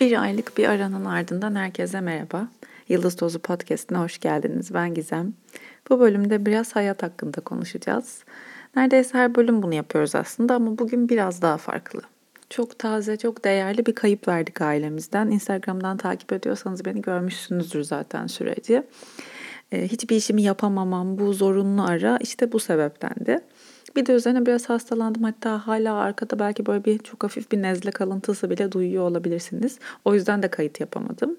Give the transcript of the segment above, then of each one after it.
Bir aylık bir aranın ardından herkese merhaba. Yıldız Tozu Podcast'ine hoş geldiniz. Ben Gizem. Bu bölümde biraz hayat hakkında konuşacağız. Neredeyse her bölüm bunu yapıyoruz aslında ama bugün biraz daha farklı. Çok taze, çok değerli bir kayıp verdik ailemizden. Instagram'dan takip ediyorsanız beni görmüşsünüzdür zaten süreci. Ee, hiçbir işimi yapamamam, bu zorunlu ara işte bu sebeptendi. Bir de üzerine biraz hastalandım. Hatta hala arkada belki böyle bir çok hafif bir nezle kalıntısı bile duyuyor olabilirsiniz. O yüzden de kayıt yapamadım.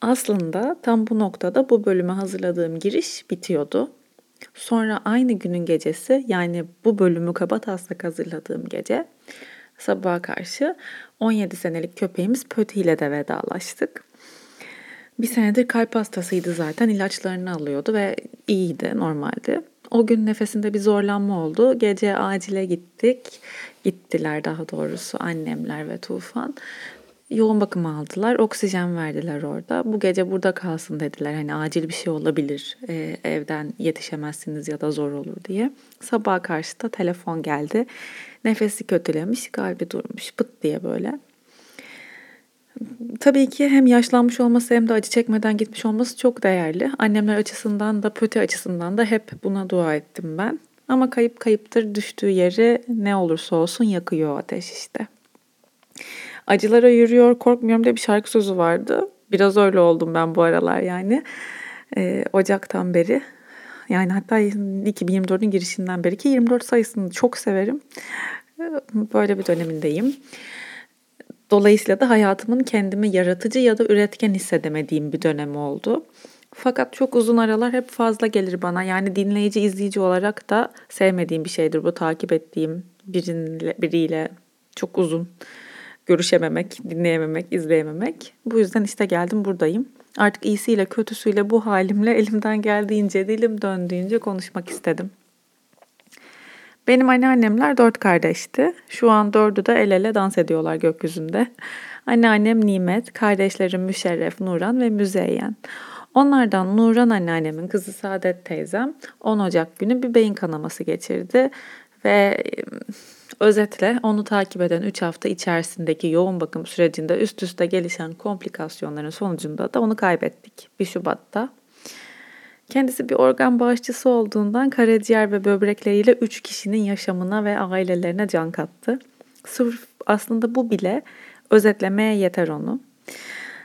Aslında tam bu noktada bu bölüme hazırladığım giriş bitiyordu. Sonra aynı günün gecesi yani bu bölümü kabataslak hazırladığım gece sabaha karşı 17 senelik köpeğimiz Pöti ile de vedalaştık. Bir senedir kalp hastasıydı zaten ilaçlarını alıyordu ve iyiydi normaldi. O gün nefesinde bir zorlanma oldu. Gece acile gittik. Gittiler daha doğrusu annemler ve Tufan. Yoğun bakım aldılar. Oksijen verdiler orada. Bu gece burada kalsın dediler. Hani acil bir şey olabilir. E, evden yetişemezsiniz ya da zor olur diye. Sabaha karşı da telefon geldi. Nefesi kötülemiş, kalbi durmuş. Pıt diye böyle. Tabii ki hem yaşlanmış olması hem de acı çekmeden gitmiş olması çok değerli. Annemler açısından da pötü açısından da hep buna dua ettim ben. Ama kayıp kayıptır düştüğü yeri ne olursa olsun yakıyor ateş işte. Acılara yürüyor korkmuyorum diye bir şarkı sözü vardı. Biraz öyle oldum ben bu aralar yani. Ee, Ocak'tan beri. Yani hatta 2024'ün girişinden beri ki 24 sayısını çok severim. Böyle bir dönemindeyim. Dolayısıyla da hayatımın kendimi yaratıcı ya da üretken hissedemediğim bir dönem oldu. Fakat çok uzun aralar hep fazla gelir bana. Yani dinleyici, izleyici olarak da sevmediğim bir şeydir bu takip ettiğim biriyle, biriyle çok uzun görüşememek, dinleyememek, izleyememek. Bu yüzden işte geldim buradayım. Artık iyisiyle kötüsüyle bu halimle elimden geldiğince, dilim döndüğünce konuşmak istedim. Benim anneannemler dört kardeşti. Şu an dördü de el ele dans ediyorlar gökyüzünde. Anneannem Nimet, kardeşlerim Müşerref, Nuran ve Müzeyyen. Onlardan Nuran anneannemin kızı Saadet teyzem 10 Ocak günü bir beyin kanaması geçirdi ve özetle onu takip eden 3 hafta içerisindeki yoğun bakım sürecinde üst üste gelişen komplikasyonların sonucunda da onu kaybettik 1 Şubat'ta. Kendisi bir organ bağışçısı olduğundan karaciğer ve böbrekleriyle 3 kişinin yaşamına ve ailelerine can kattı. Sırf aslında bu bile özetlemeye yeter onu.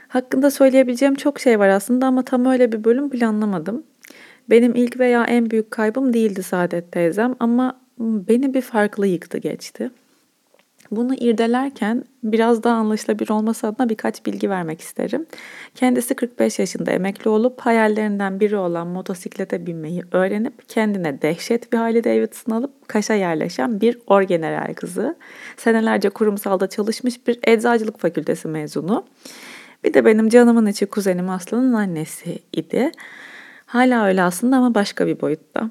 Hakkında söyleyebileceğim çok şey var aslında ama tam öyle bir bölüm planlamadım. Benim ilk veya en büyük kaybım değildi Saadet teyzem ama beni bir farklı yıktı geçti. Bunu irdelerken biraz daha anlaşılabilir olması adına birkaç bilgi vermek isterim. Kendisi 45 yaşında emekli olup hayallerinden biri olan motosiklete binmeyi öğrenip kendine dehşet bir Harley Davidson alıp Kaş'a yerleşen bir orgeneral kızı. Senelerce kurumsalda çalışmış bir eczacılık fakültesi mezunu. Bir de benim canımın içi kuzenim Aslı'nın annesi idi. Hala öyle aslında ama başka bir boyutta.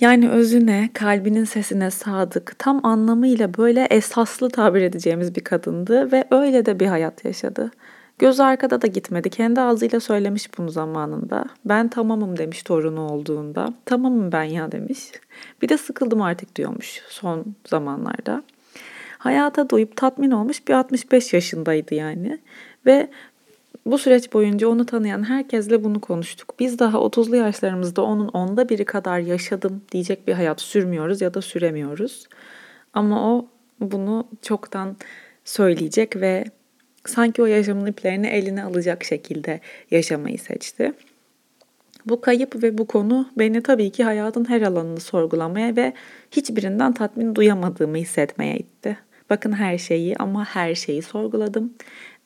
Yani özüne, kalbinin sesine sadık, tam anlamıyla böyle esaslı tabir edeceğimiz bir kadındı ve öyle de bir hayat yaşadı. Göz arkada da gitmedi. Kendi ağzıyla söylemiş bunu zamanında. Ben tamamım demiş torunu olduğunda. Tamamım ben ya demiş. Bir de sıkıldım artık diyormuş son zamanlarda. Hayata doyup tatmin olmuş bir 65 yaşındaydı yani. Ve bu süreç boyunca onu tanıyan herkesle bunu konuştuk. Biz daha 30'lu yaşlarımızda onun onda biri kadar yaşadım diyecek bir hayat sürmüyoruz ya da süremiyoruz. Ama o bunu çoktan söyleyecek ve sanki o yaşamın iplerini eline alacak şekilde yaşamayı seçti. Bu kayıp ve bu konu beni tabii ki hayatın her alanını sorgulamaya ve hiçbirinden tatmin duyamadığımı hissetmeye itti. Bakın her şeyi ama her şeyi sorguladım.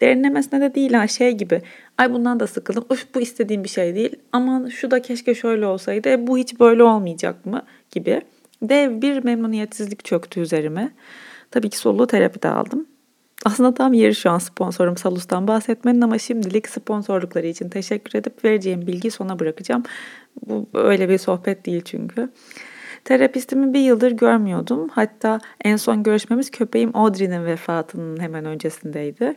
Derinlemesine de değil ha şey gibi. Ay bundan da sıkıldım. Uf bu istediğim bir şey değil. Aman şu da keşke şöyle olsaydı. E, bu hiç böyle olmayacak mı? Gibi. Dev bir memnuniyetsizlik çöktü üzerime. Tabii ki soluğu terapide aldım. Aslında tam yeri şu an sponsorum Salus'tan bahsetmenin ama şimdilik sponsorlukları için teşekkür edip vereceğim bilgiyi sona bırakacağım. Bu öyle bir sohbet değil çünkü. Terapistimi bir yıldır görmüyordum. Hatta en son görüşmemiz köpeğim Audrey'nin vefatının hemen öncesindeydi.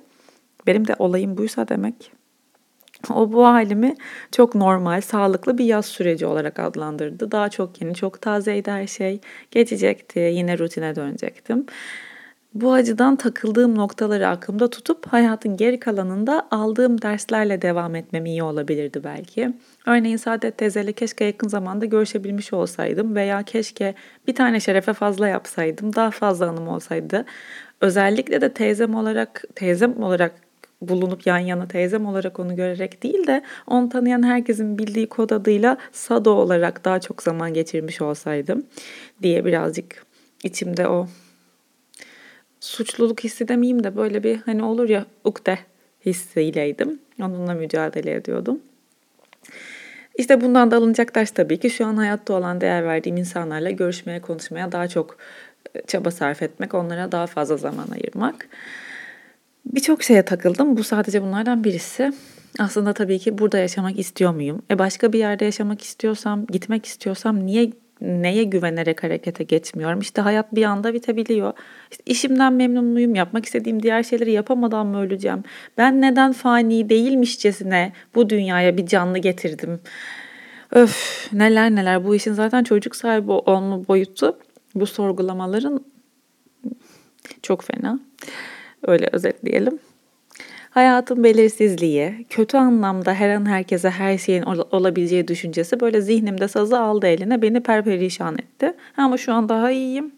Benim de olayım buysa demek. O bu halimi çok normal, sağlıklı bir yaz süreci olarak adlandırdı. Daha çok yeni, çok tazeydi her şey. Geçecekti, yine rutine dönecektim. Bu acıdan takıldığım noktaları aklımda tutup hayatın geri kalanında aldığım derslerle devam etmem iyi olabilirdi belki. Örneğin Saadet teyzeyle keşke yakın zamanda görüşebilmiş olsaydım veya keşke bir tane şerefe fazla yapsaydım, daha fazla anım olsaydı. Özellikle de teyzem olarak, teyzem olarak bulunup yan yana teyzem olarak onu görerek değil de onu tanıyan herkesin bildiği kod adıyla Sado olarak daha çok zaman geçirmiş olsaydım diye birazcık içimde o suçluluk hissi demeyeyim de böyle bir hani olur ya ukde hissiyleydim. Onunla mücadele ediyordum. İşte bundan da alınacak ders tabii ki şu an hayatta olan değer verdiğim insanlarla görüşmeye, konuşmaya daha çok e, çaba sarf etmek, onlara daha fazla zaman ayırmak. Birçok şeye takıldım. Bu sadece bunlardan birisi. Aslında tabii ki burada yaşamak istiyor muyum? E başka bir yerde yaşamak istiyorsam, gitmek istiyorsam niye neye güvenerek harekete geçmiyorum? İşte hayat bir anda bitebiliyor. İşte işimden memnun muyum? Yapmak istediğim diğer şeyleri yapamadan mı öleceğim? Ben neden fani değilmişçesine bu dünyaya bir canlı getirdim? Öf neler neler bu işin zaten çocuk sahibi olma boyutu bu sorgulamaların çok fena. Öyle özetleyelim. Hayatın belirsizliği, kötü anlamda her an herkese her şeyin olabileceği düşüncesi böyle zihnimde sazı aldı eline beni perperişan etti. Ama şu an daha iyiyim.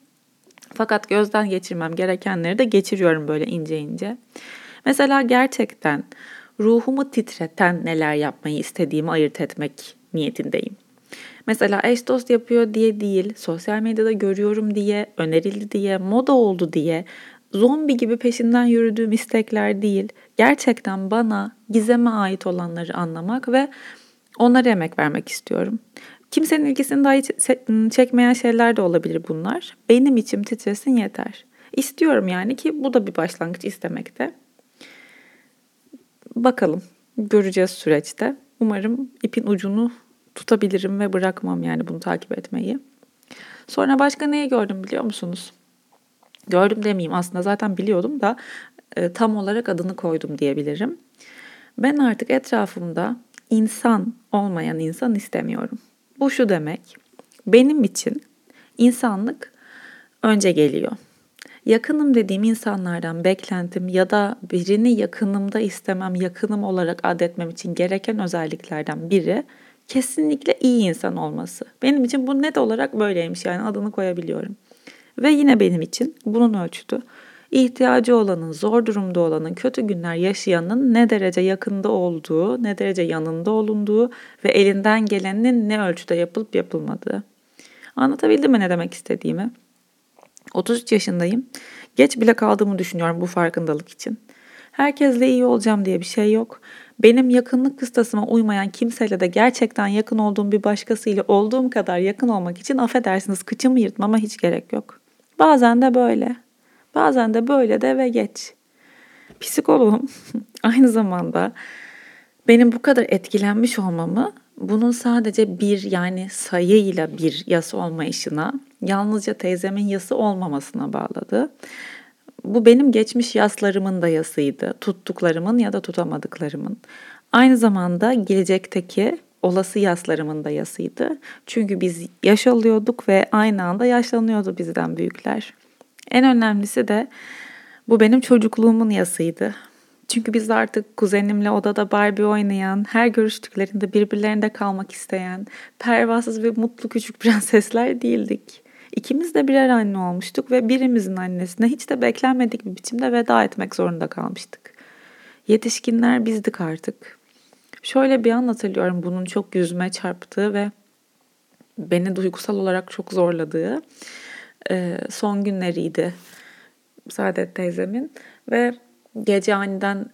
Fakat gözden geçirmem gerekenleri de geçiriyorum böyle ince ince. Mesela gerçekten ruhumu titreten neler yapmayı istediğimi ayırt etmek niyetindeyim. Mesela eş dost yapıyor diye değil, sosyal medyada görüyorum diye, önerildi diye, moda oldu diye zombi gibi peşinden yürüdüğüm istekler değil. Gerçekten bana gizeme ait olanları anlamak ve onlara emek vermek istiyorum. Kimsenin ilgisini dahi çekmeyen şeyler de olabilir bunlar. Benim içim titresin yeter. İstiyorum yani ki bu da bir başlangıç istemekte. Bakalım göreceğiz süreçte. Umarım ipin ucunu tutabilirim ve bırakmam yani bunu takip etmeyi. Sonra başka neyi gördüm biliyor musunuz? Gördüm demeyeyim aslında zaten biliyordum da e, tam olarak adını koydum diyebilirim. Ben artık etrafımda insan olmayan insan istemiyorum. Bu şu demek. Benim için insanlık önce geliyor. Yakınım dediğim insanlardan beklentim ya da birini yakınımda istemem, yakınım olarak adetmem için gereken özelliklerden biri kesinlikle iyi insan olması. Benim için bu net olarak böyleymiş yani adını koyabiliyorum. Ve yine benim için bunun ölçütü ihtiyacı olanın, zor durumda olanın, kötü günler yaşayanın ne derece yakında olduğu, ne derece yanında olunduğu ve elinden gelenin ne ölçüde yapılıp yapılmadığı. Anlatabildim mi ne demek istediğimi? 33 yaşındayım. Geç bile kaldığımı düşünüyorum bu farkındalık için. Herkesle iyi olacağım diye bir şey yok. Benim yakınlık kıstasıma uymayan kimseyle de gerçekten yakın olduğum bir başkasıyla olduğum kadar yakın olmak için affedersiniz kıçımı yırtmama hiç gerek yok. Bazen de böyle. Bazen de böyle de ve geç. Psikoloğum aynı zamanda benim bu kadar etkilenmiş olmamı bunun sadece bir yani sayıyla bir yası olmayışına, yalnızca teyzemin yası olmamasına bağladı. Bu benim geçmiş yaslarımın da yasıydı. Tuttuklarımın ya da tutamadıklarımın. Aynı zamanda gelecekteki olası yaslarımın da yasıydı. Çünkü biz yaş alıyorduk ve aynı anda yaşlanıyordu bizden büyükler. En önemlisi de bu benim çocukluğumun yasıydı. Çünkü biz artık kuzenimle odada Barbie oynayan, her görüştüklerinde birbirlerinde kalmak isteyen, pervasız ve mutlu küçük prensesler değildik. İkimiz de birer anne olmuştuk ve birimizin annesine hiç de beklenmedik bir biçimde veda etmek zorunda kalmıştık. Yetişkinler bizdik artık. Şöyle bir an hatırlıyorum bunun çok yüzüme çarptığı ve beni duygusal olarak çok zorladığı son günleriydi Saadet teyzemin ve gece aniden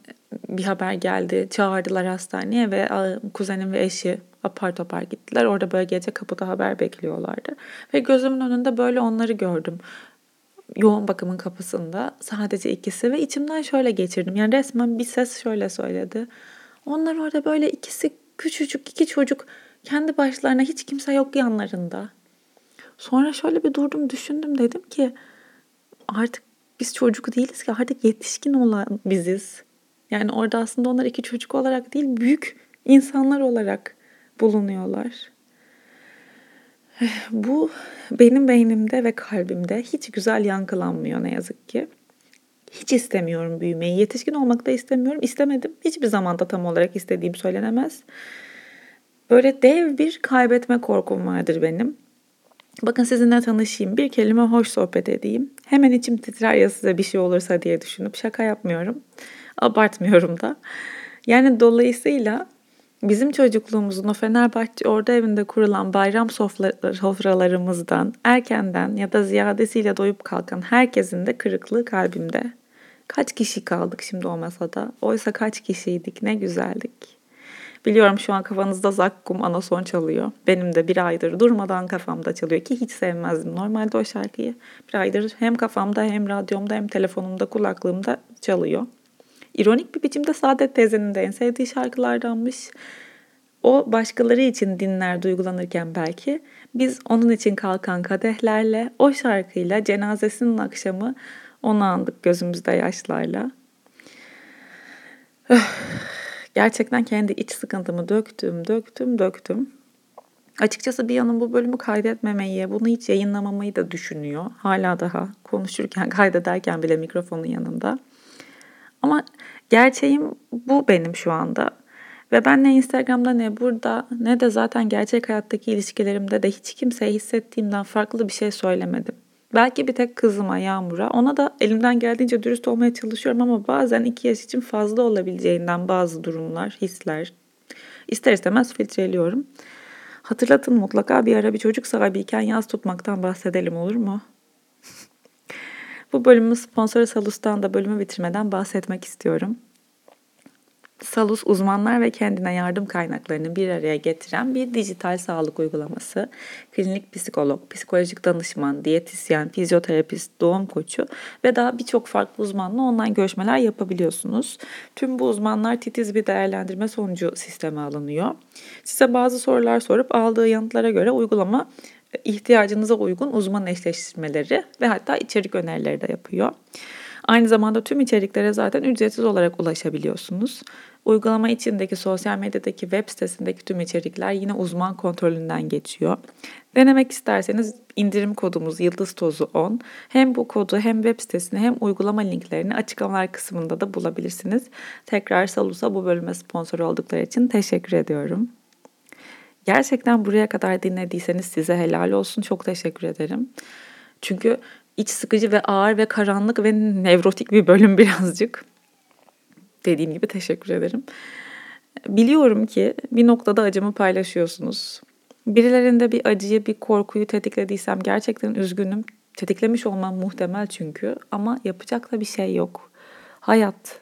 bir haber geldi. Çağırdılar hastaneye ve kuzenim ve eşi apar topar gittiler. Orada böyle gece kapıda haber bekliyorlardı. Ve gözümün önünde böyle onları gördüm. Yoğun bakımın kapısında sadece ikisi ve içimden şöyle geçirdim. Yani resmen bir ses şöyle söyledi. Onlar orada böyle ikisi küçücük iki çocuk kendi başlarına hiç kimse yok yanlarında. Sonra şöyle bir durdum düşündüm dedim ki artık biz çocuk değiliz ki artık yetişkin olan biziz. Yani orada aslında onlar iki çocuk olarak değil büyük insanlar olarak bulunuyorlar. Bu benim beynimde ve kalbimde hiç güzel yankılanmıyor ne yazık ki. Hiç istemiyorum büyümeyi. Yetişkin olmak da istemiyorum. İstemedim. Hiçbir zamanda tam olarak istediğim söylenemez. Böyle dev bir kaybetme korkum vardır benim. Bakın sizinle tanışayım. Bir kelime hoş sohbet edeyim. Hemen içim titrer ya size bir şey olursa diye düşünüp şaka yapmıyorum. Abartmıyorum da. Yani dolayısıyla bizim çocukluğumuzun o Fenerbahçe orada evinde kurulan bayram sofralarımızdan erkenden ya da ziyadesiyle doyup kalkan herkesin de kırıklığı kalbimde. Kaç kişi kaldık şimdi o masada? Oysa kaç kişiydik? Ne güzeldik. Biliyorum şu an kafanızda zakkum anason çalıyor. Benim de bir aydır durmadan kafamda çalıyor ki hiç sevmezdim normalde o şarkıyı. Bir aydır hem kafamda hem radyomda hem telefonumda kulaklığımda çalıyor. İronik bir biçimde Saadet teyzenin de en sevdiği şarkılardanmış. O başkaları için dinler duygulanırken belki biz onun için kalkan kadehlerle o şarkıyla cenazesinin akşamı onu andık gözümüzde yaşlarla. Gerçekten kendi iç sıkıntımı döktüm, döktüm, döktüm. Açıkçası bir yanım bu bölümü kaydetmemeyi, bunu hiç yayınlamamayı da düşünüyor. Hala daha konuşurken, kaydederken bile mikrofonun yanında. Ama gerçeğim bu benim şu anda. Ve ben ne Instagram'da ne burada ne de zaten gerçek hayattaki ilişkilerimde de hiç kimseye hissettiğimden farklı bir şey söylemedim. Belki bir tek kızıma Yağmur'a. Ona da elimden geldiğince dürüst olmaya çalışıyorum ama bazen iki yaş için fazla olabileceğinden bazı durumlar, hisler ister istemez filtreliyorum. Hatırlatın mutlaka bir ara bir çocuk sahibiyken yaz tutmaktan bahsedelim olur mu? Bu bölümün sponsoru Salus'tan da bölümü bitirmeden bahsetmek istiyorum. Salus uzmanlar ve kendine yardım kaynaklarını bir araya getiren bir dijital sağlık uygulaması. Klinik psikolog, psikolojik danışman, diyetisyen, fizyoterapist, doğum koçu ve daha birçok farklı uzmanla online görüşmeler yapabiliyorsunuz. Tüm bu uzmanlar titiz bir değerlendirme sonucu sisteme alınıyor. Size bazı sorular sorup aldığı yanıtlara göre uygulama ihtiyacınıza uygun uzman eşleştirmeleri ve hatta içerik önerileri de yapıyor. Aynı zamanda tüm içeriklere zaten ücretsiz olarak ulaşabiliyorsunuz. Uygulama içindeki sosyal medyadaki web sitesindeki tüm içerikler yine uzman kontrolünden geçiyor. Denemek isterseniz indirim kodumuz yıldız tozu 10. Hem bu kodu hem web sitesini hem uygulama linklerini açıklamalar kısmında da bulabilirsiniz. Tekrar Salus'a bu bölüme sponsor oldukları için teşekkür ediyorum. Gerçekten buraya kadar dinlediyseniz size helal olsun. Çok teşekkür ederim. Çünkü iç sıkıcı ve ağır ve karanlık ve nevrotik bir bölüm birazcık. Dediğim gibi teşekkür ederim. Biliyorum ki bir noktada acımı paylaşıyorsunuz. Birilerinde bir acıyı, bir korkuyu tetiklediysem gerçekten üzgünüm. Tetiklemiş olmam muhtemel çünkü ama yapacak da bir şey yok. Hayat.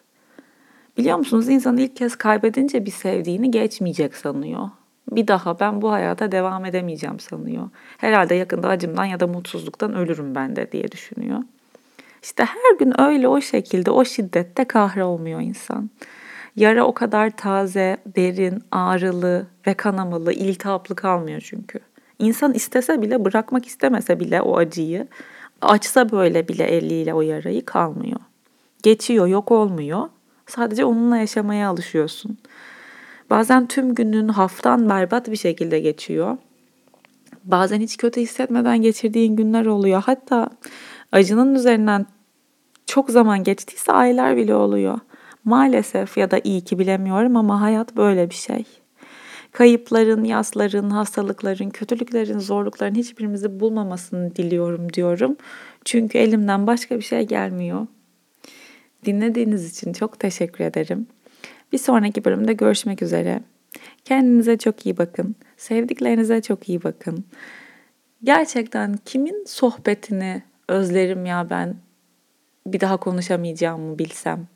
Biliyor musunuz insan ilk kez kaybedince bir sevdiğini geçmeyecek sanıyor bir daha ben bu hayata devam edemeyeceğim sanıyor. Herhalde yakında acımdan ya da mutsuzluktan ölürüm ben de diye düşünüyor. İşte her gün öyle o şekilde o şiddette kahrolmuyor insan. Yara o kadar taze, derin, ağrılı ve kanamalı, iltihaplı kalmıyor çünkü. İnsan istese bile bırakmak istemese bile o acıyı, açsa böyle bile eliyle o yarayı kalmıyor. Geçiyor, yok olmuyor. Sadece onunla yaşamaya alışıyorsun. Bazen tüm günün haftan berbat bir şekilde geçiyor. Bazen hiç kötü hissetmeden geçirdiğin günler oluyor. Hatta acının üzerinden çok zaman geçtiyse aylar bile oluyor. Maalesef ya da iyi ki bilemiyorum ama hayat böyle bir şey. Kayıpların, yasların, hastalıkların, kötülüklerin, zorlukların hiçbirimizi bulmamasını diliyorum diyorum. Çünkü elimden başka bir şey gelmiyor. Dinlediğiniz için çok teşekkür ederim. Bir sonraki bölümde görüşmek üzere. Kendinize çok iyi bakın. Sevdiklerinize çok iyi bakın. Gerçekten kimin sohbetini özlerim ya ben bir daha konuşamayacağımı bilsem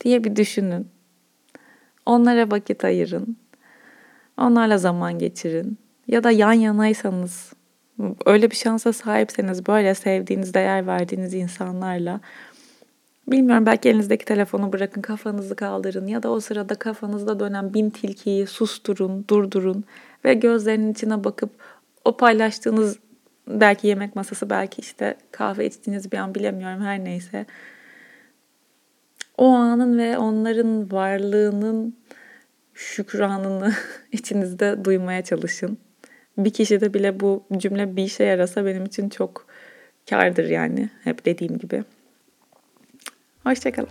diye bir düşünün. Onlara vakit ayırın. Onlarla zaman geçirin. Ya da yan yanaysanız, öyle bir şansa sahipseniz böyle sevdiğiniz, değer verdiğiniz insanlarla Bilmiyorum belki elinizdeki telefonu bırakın kafanızı kaldırın ya da o sırada kafanızda dönen bin tilkiyi susturun, durdurun ve gözlerinin içine bakıp o paylaştığınız belki yemek masası belki işte kahve içtiğiniz bir an bilemiyorum her neyse. O anın ve onların varlığının şükranını içinizde duymaya çalışın. Bir kişide bile bu cümle bir işe yarasa benim için çok kardır yani hep dediğim gibi. Hoşçakalın.